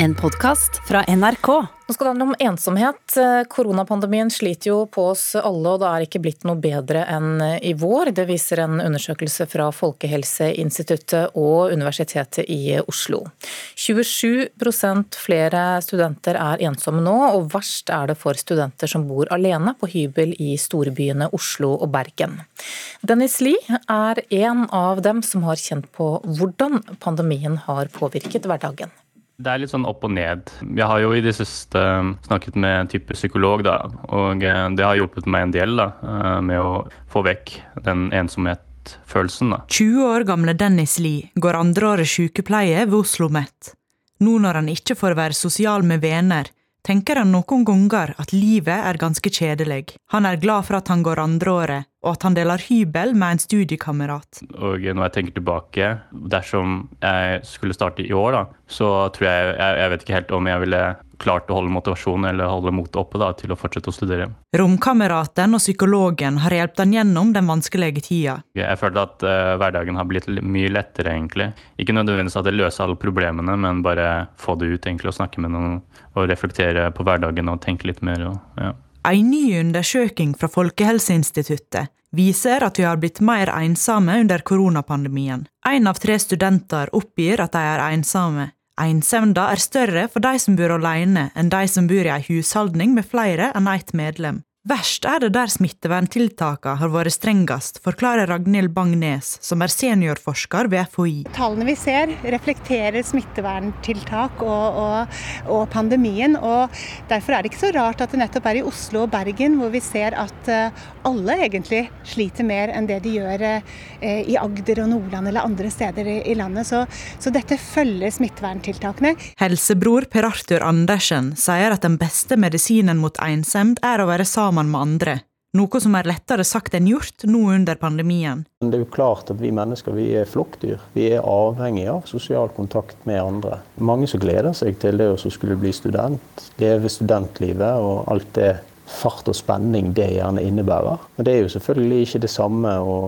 En podkast fra NRK. Nå skal det handle om ensomhet. Koronapandemien sliter jo på oss alle, og det er ikke blitt noe bedre enn i vår. Det viser en undersøkelse fra Folkehelseinstituttet og Universitetet i Oslo. 27% flere studenter er ensomme nå, og verst er det for studenter som bor alene på hybel i storbyene Oslo og Bergen. Dennis Lie er en av dem som har kjent på hvordan pandemien har påvirket hverdagen. Det er litt sånn opp og ned. Jeg har jo i det siste um, snakket med en type psykolog, da, og eh, det har hjulpet meg en del da, eh, med å få vekk den ensomhetsfølelsen. 20 år gamle Dennis Lie går andreåret sykepleie ved Oslo OsloMet. Nå når han ikke får være sosial med venner, tenker han noen ganger at livet er ganske kjedelig. Han er glad for at han går andreåret, og at han deler hybel med en studiekamerat. Og når jeg tenker tilbake, dersom jeg skulle starte i år, da, så tror jeg, jeg Jeg vet ikke helt om jeg ville klart å holde motivasjonen eller holde motet oppe da, til å fortsette å studere. Romkameraten og psykologen har hjulpet han gjennom den vanskelige tida. Jeg følte at uh, hverdagen har blitt mye lettere, egentlig. Ikke nødvendigvis at det løser alle problemene, men bare få det ut egentlig, og snakke med noen og reflektere på hverdagen og tenke litt mer. Og, ja. En ny undersøking fra Folkehelseinstituttet viser at vi har blitt mer ensomme under koronapandemien. Én av tre studenter oppgir at de er ensomme. Ensemda er større for de som bor alene, enn de som bor i ei husholdning med flere enn ett medlem. Verst er det der smitteverntiltakene har vært strengest, forklarer Ragnhild Bang-Nes, som er seniorforsker ved FHI. Tallene vi ser reflekterer smitteverntiltak og, og, og, pandemien. og Derfor er det ikke så rart at det nettopp er i Oslo og Bergen hvor vi ser at eh, alle egentlig sliter mer enn det de gjør eh, i Agder og Nordland eller andre steder i landet. Så, så dette følger smitteverntiltakene. Helsebror Per Arthur Andersen sier at den beste medisinen mot ensomhet er å være sammen sammen med andre. Noe som er lettere sagt enn gjort nå under pandemien. Det er jo klart at Vi mennesker vi er flokkdyr. Vi er avhengig av sosial kontakt med andre. Mange som gleder seg til det å skulle bli student, leve studentlivet og alt det fart og spenning det gjerne innebærer. Men det er jo selvfølgelig ikke det samme å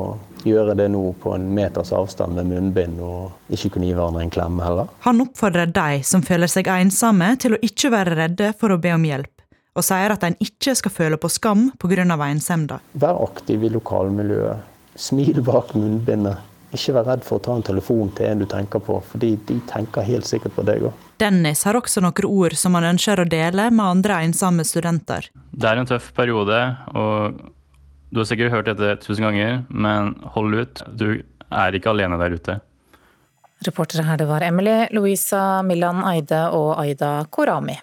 gjøre det nå på en meters avstand med munnbind og ikke kunne gi hverandre en klem heller. Han oppfordrer de som føler seg ensomme til å ikke være redde for å be om hjelp og sier at en ikke skal føle på skam pga. ensemda. Vær aktiv i lokalmiljøet. Smil bak munnbindet. Ikke vær redd for å ta en telefon til en du tenker på, fordi de tenker helt sikkert på deg òg. Dennis har også noen ord som han ønsker å dele med andre ensomme studenter. Det er en tøff periode, og du har sikkert hørt dette tusen ganger, men hold ut. Du er ikke alene der ute. Reportere her det var Emily, Louisa Millan Eide og Aida Korami.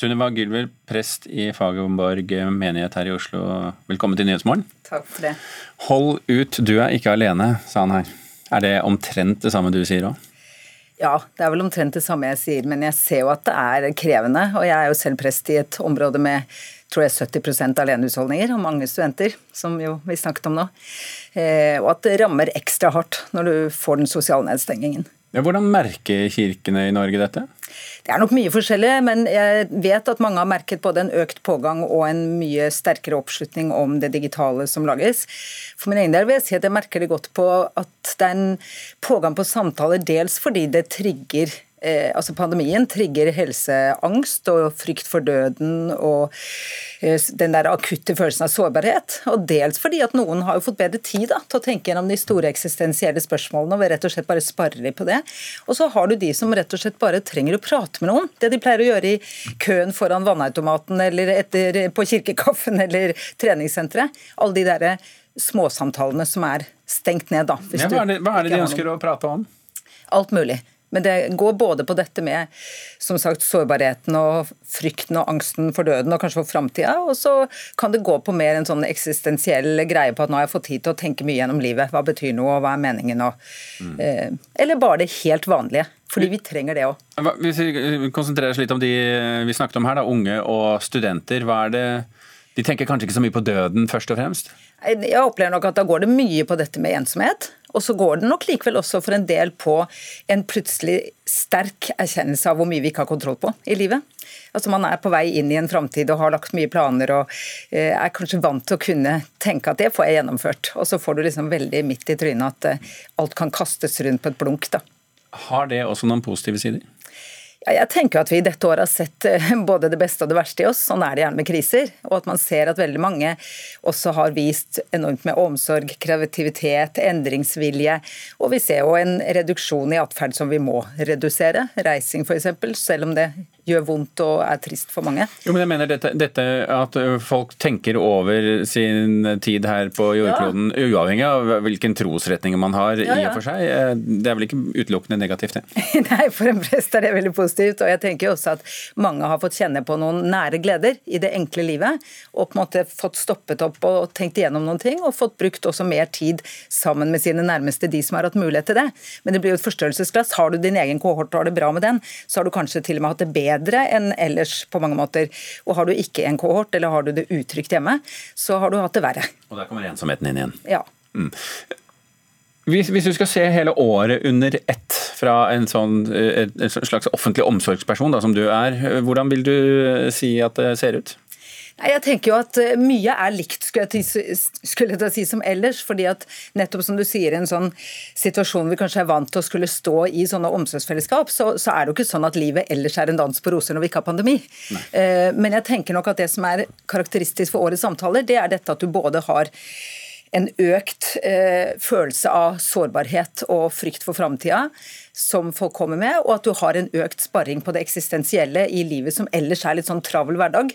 Sunniva Gylver, prest i Fagerborg menighet her i Oslo. Velkommen til Nyhetsmorgen. Takk for det. Hold ut, du er ikke alene, sa han her. Er det omtrent det samme du sier òg? Ja, det er vel omtrent det samme jeg sier, men jeg ser jo at det er krevende. Og jeg er jo selv prest i et område med tror jeg 70% alenehusholdninger og mange studenter, som jo vi snakket om nå. Eh, og at det rammer ekstra hardt når du får den sosiale nedstengingen. Ja, hvordan merker kirkene i Norge dette? Det er nok mye forskjellig, men jeg vet at mange har merket både en økt pågang og en mye sterkere oppslutning om det digitale som lages. For min egen del vil jeg si at jeg merker det godt på at det er en pågang på samtaler, dels fordi det trigger eh, altså Pandemien trigger helseangst og frykt for døden og eh, den der akutte følelsen av sårbarhet. Og dels fordi at noen har jo fått bedre tid da, til å tenke gjennom de store eksistensielle spørsmålene og rett og slett bare sparer litt på det. Og så har du de som rett og slett bare trenger å prate med noen. Det de pleier å gjøre i køen foran vannautomaten eller etter, på kirkekaffen eller treningssenteret. Alle de derre småsamtalene som er stengt ned, da. Ja, hva, er det, hva er det de ønsker å prate om? Alt mulig. Men det går både på dette med som sagt, sårbarheten og frykten og angsten for døden og kanskje for framtida, og så kan det gå på mer en sånn eksistensiell greie på at nå har jeg fått tid til å tenke mye gjennom livet. Hva betyr noe, og hva er meningen? Og, mm. eh, eller bare det helt vanlige. Fordi vi trenger det òg. Hvis vi konsentrerer oss litt om de vi snakket om her, da, unge og studenter. hva er det de tenker kanskje ikke så mye på døden, først og fremst? Jeg opplever nok at da går det mye på dette med ensomhet. Og så går det nok likevel også for en del på en plutselig sterk erkjennelse av hvor mye vi ikke har kontroll på i livet. Altså Man er på vei inn i en framtid og har lagt mye planer og eh, er kanskje vant til å kunne tenke at det får jeg gjennomført. Og så får du liksom veldig midt i trynet at eh, alt kan kastes rundt på et blunk. da. Har det også noen positive sider? Jeg tenker at vi i dette året har sett eh, både det beste og det verste i oss. Sånn er det gjerne med kriser. Og at man ser at veldig mange også har vist enormt med omsorg, kreativitet, endringsvilje. Og vi ser jo en reduksjon i atferd som vi må redusere. Reising f.eks., selv om det gjør vondt og er trist for mange. Jo, men jeg mener dette, dette At folk tenker over sin tid her på jordkloden, ja. uavhengig av hvilken trosretning man har ja, ja. i og for seg, eh, det er vel ikke utelukkende negativt, det? Nei, for en prest er det veldig positivt positivt. Og jeg tenker også at mange har fått kjenne på noen nære gleder i det enkle livet. Og på en måte fått stoppet opp og tenkt igjennom noen ting, og fått brukt også mer tid sammen med sine nærmeste, de som har hatt mulighet til det. Men det blir jo et forstørrelsesglass. Har du din egen kohort og har det bra med den, så har du kanskje til og med hatt det bedre enn ellers på mange måter. Og har du ikke en kohort, eller har du det utrygt hjemme, så har du hatt det verre. Og der kommer ensomheten inn igjen. Ja. Mm. Hvis, hvis, du skal se hele året under ett fra en, sånn, en slags offentlig omsorgsperson da, som du er, hvordan vil du si at det ser ut? Jeg tenker jo at eh, Mye er likt skulle jeg, skulle jeg si som ellers. fordi at nettopp som du sier, en sånn situasjon vi kanskje er vant til å skulle stå i sånne omsorgsfellesskap, så, så er det jo ikke sånn at livet ellers er en dans på roser når vi ikke har pandemi. Nei. Eh, men jeg tenker nok at det som er karakteristisk for årets samtaler, det er dette at du både har en økt eh, følelse av sårbarhet og frykt for framtida som folk kommer med, og at du har en økt sparring på det eksistensielle i livet som ellers er litt sånn travel hverdag,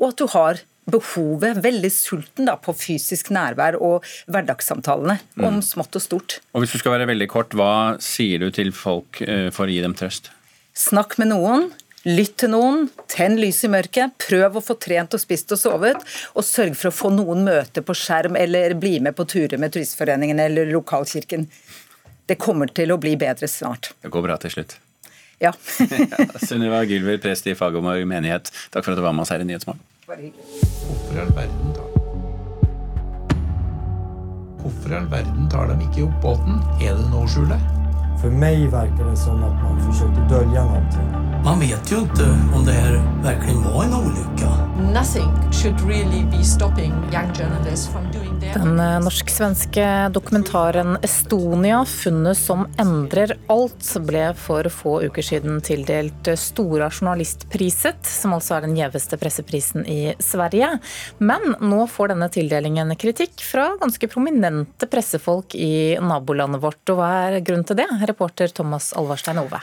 og at du har behovet, veldig sulten da, på fysisk nærvær og hverdagssamtalene mm. om smått og stort. Og Hvis du skal være veldig kort, hva sier du til folk eh, for å gi dem trøst? Snakk med noen. Lytt til noen, tenn lys i mørket, prøv å få trent og spist og sovet, og sørg for å få noen møte på skjerm eller bli med på turer med Turistforeningen eller lokalkirken. Det kommer til å bli bedre snart. Det går bra til slutt. Ja. ja Sunniva Gylver, prest i Fagerborg menighet, takk for at du var med oss her i Nyhetsmorgen. Hvorfor i all verden tar Hvorfor i all verden tar de ikke opp båten? Er det noe å skjule? For meg verkar det som at man försökte dölja någonting. noe. Man vet jo ikke om det her virkelig var en ulykke. Really Den eh, norsk-svenske dokumentaren 'Estonia funnet som endrer alt' ble for få uker siden tildelt Stora journalistpriset, som altså er den gjeveste presseprisen i Sverige. Men nå får denne tildelingen kritikk fra ganske prominente pressefolk i nabolandet vårt. Og hva er grunnen til det? Reporter Thomas Alvarstein Ove.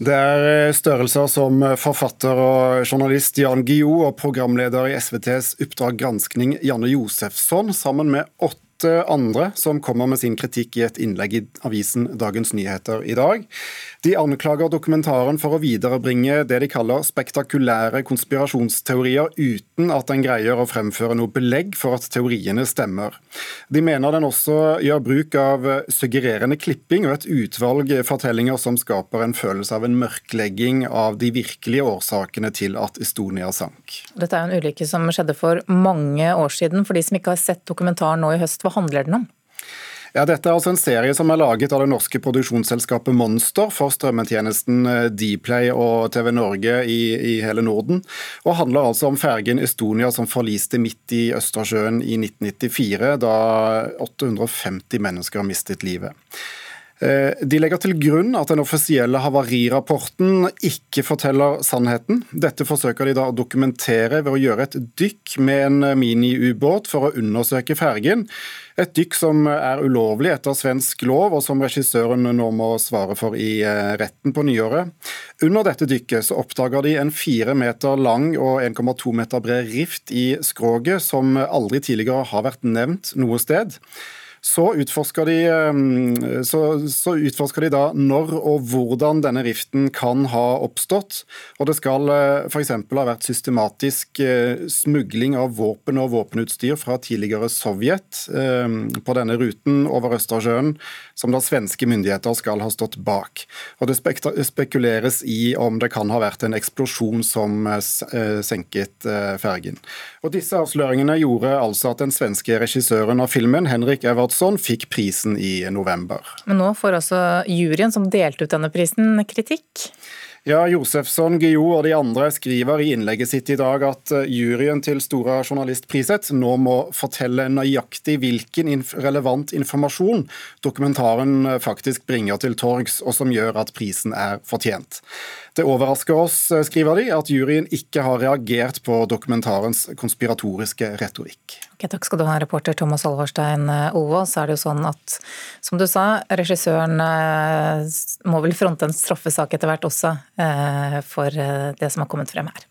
Det er eh, størrelser som forfatter og journalist Jan Guillou og programleder i SVTs Oppdrag granskning Janne Josefsson sammen med åtte andre som kommer med sin kritikk i et innlegg i avisen Dagens Nyheter i dag. De anklager dokumentaren for å viderebringe det de kaller spektakulære konspirasjonsteorier uten at den greier å fremføre noe belegg for at teoriene stemmer. De mener den også gjør bruk av suggererende klipping og et utvalg fortellinger som skaper en følelse av en mørklegging av de virkelige årsakene til at Estonia sank. Dette er en ulykke som skjedde for mange år siden. For de som ikke har sett dokumentaren nå i høst, handler den om? Ja, Dette er altså en serie som er laget av det norske produksjonsselskapet Monster for strømmetjenesten eh, Dplay og TV Norge i, i, hele Norden. Og handler altså om fergen Estonia som forliste midt i Østersjøen i 1994, da 850 mennesker mistet livet. Eh, de legger til grunn at den offisielle havarirapporten ikke forteller sannheten. Dette forsøker de da å dokumentere ved å gjøre et dykk med en miniubåt for å undersøke fergen. Et dykk som er ulovlig etter svensk lov, og som regissøren nå må svare for i eh, retten på nyåret. Under dette dykket så oppdager de en fire meter lang og 1,2 meter bred rift i skroget, som aldri tidligere har vært nevnt noe sted. Så utforsker, de, eh, så, så utforsker, de, da når og hvordan denne riften kan ha oppstått. Og det skal eh, f.eks. ha vært systematisk eh, smugling av våpen og våpenutstyr fra tidligere Sovjet på denne ruten over Østersjøen, som da svenske myndigheter skal ha stått bak. Og Det spekuleres i om det kan ha vært en eksplosjon som senket fergen. Og Disse avsløringene gjorde altså at den svenske regissøren av filmen, Henrik Evert Edvardsson fikk prisen i november. Men nå får altså juryen som delte ut denne prisen, kritikk? Ja, Josefsson, Guillou og de andre skriver i innlegget sitt i dag at eh, juryen til Stora journalistpriset nå må fortelle nøyaktig hvilken inf relevant informasjon dokumentaren eh, faktisk bringer til torgs, og som gjør at prisen er fortjent. Det overrasker oss, eh, skriver de, at juryen ikke har reagert på dokumentarens konspiratoriske retorikk. Okay, takk skal du ha, reporter Thomas Alvarstein Ove. Så er det jo sånn at, som du sa, regissøren må vel fronte en straffesak etter hvert også Eh, for eh, det som har kommet frem her.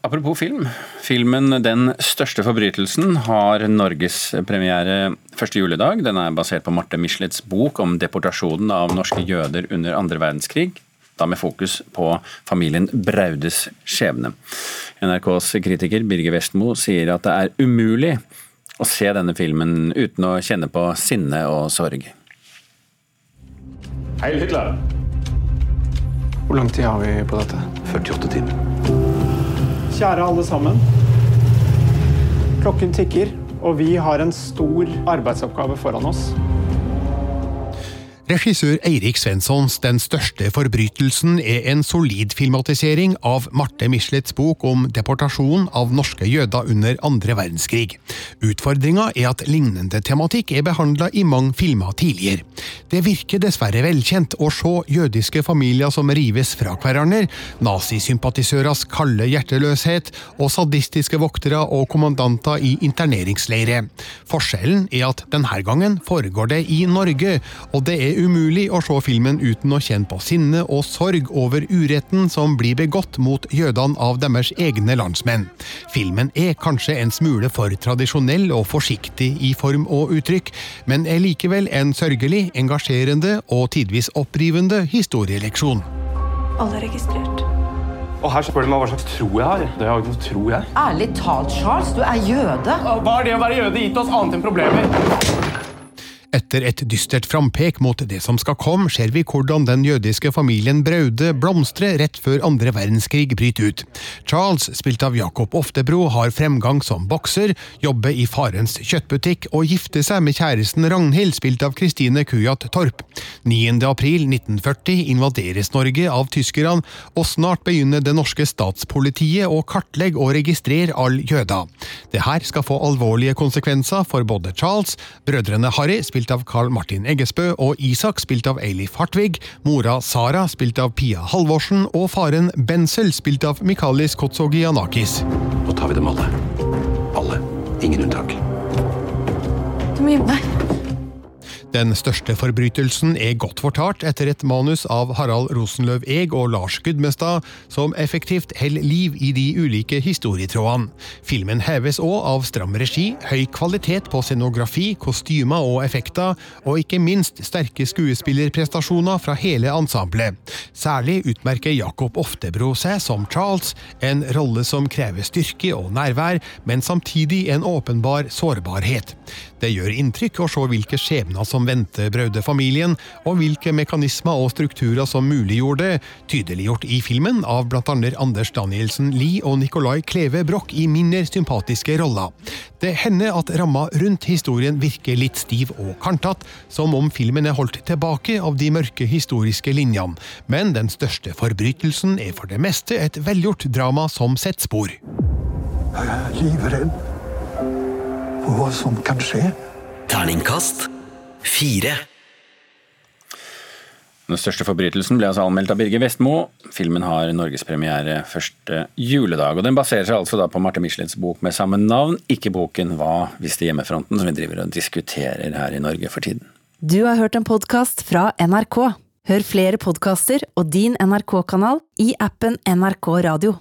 Apropos film. Filmen 'Den største forbrytelsen' har norgespremiere første juledag. Den er basert på Marte Michelets bok om deportasjonen av norske jøder under andre verdenskrig. Da med fokus på familien Braudes skjebne. NRKs kritiker Birger Vestmo sier at det er umulig å se denne filmen uten å kjenne på sinne og sorg. Heil Hitler! Hvor lang tid har vi på dette? 48 timer. Kjære alle sammen. Klokken tikker, og vi har en stor arbeidsoppgave foran oss. Regissør Eirik Svenssons Den største forbrytelsen er en solid filmatisering av Marte Michelets bok om deportasjon av norske jøder under andre verdenskrig. Utfordringa er at lignende tematikk er behandla i mange filmer tidligere. Det virker dessverre velkjent å se jødiske familier som rives fra hverandre, nazisympatisørers kalde hjerteløshet og sadistiske voktere og kommandanter i interneringsleire. Forskjellen er at denne gangen foregår det i Norge, og det er umulig å se filmen uten å kjenne på sinne og sorg over uretten som blir begått mot jødene av deres egne landsmenn. Filmen er kanskje en smule for tradisjonell og forsiktig i form og uttrykk, men er likevel en sørgelig, engasjerende og tidvis opprivende historieleksjon. Alle er registrert. Og her spør de meg hva slags tro jeg har. Det har jo ikke noe tro, jeg. Ærlig talt, Charles, du er jøde. Hva er det å være jøde gitt oss annet enn problemer? Etter et dystert frampek mot det som skal komme, ser vi hvordan den jødiske familien Braude blomstrer rett før andre verdenskrig bryter ut. Charles, spilt av Jacob Oftebro, har fremgang som bokser, jobber i farens kjøttbutikk og gifter seg med kjæresten Ragnhild, spilt av Kristine Kujat Torp. 9. april 1940 invaderes Norge av tyskerne, og snart begynner det norske statspolitiet å kartlegge og registrere all jøder. Det her skal få alvorlige konsekvenser for både Charles, brødrene Harry, spilt spilt av Carl Martin Eggesbø, og Isak, spilt av Eilif Hartvig, mora Sara, spilt av Pia Halvorsen, og faren Bensel, spilt av Mikalis Kotsogianakis. Nå tar vi dem alle. Alle. Ingen unntak. Du må gjemme deg. Den største forbrytelsen er godt fortalt etter et manus av Harald Rosenløv Eeg og Lars Gudmestad, som effektivt holder liv i de ulike historietrådene. Filmen heves òg av stram regi, høy kvalitet på scenografi, kostymer og effekter, og ikke minst sterke skuespillerprestasjoner fra hele ensemblet. Særlig utmerker Jakob Oftebro seg som Charles, en rolle som krever styrke og nærvær, men samtidig en åpenbar sårbarhet. Det gjør inntrykk å se hvilke skjebner som venter Braude-familien, og hvilke mekanismer og strukturer som muliggjorde det, tydeliggjort i filmen av bl.a. Anders Danielsen Lie og Nicolai Kleve Broch i mindre sympatiske roller. Det hender at ramma rundt historien virker litt stiv og kantete, som om filmen er holdt tilbake av de mørke historiske linjene, men den største forbrytelsen er for det meste et velgjort drama som setter spor. Jeg er livredd for hva som kan skje. Terningkast fire. Den største forbrytelsen ble altså anmeldt av Birger Vestmo. Filmen har norgespremiere første juledag. og Den baserer seg altså da på Marte Michelets bok med samme navn, ikke boken Hva visste hjemmefronten, som vi driver og diskuterer her i Norge for tiden. Du har hørt en podkast fra NRK. Hør flere podkaster og din NRK-kanal i appen NRK Radio.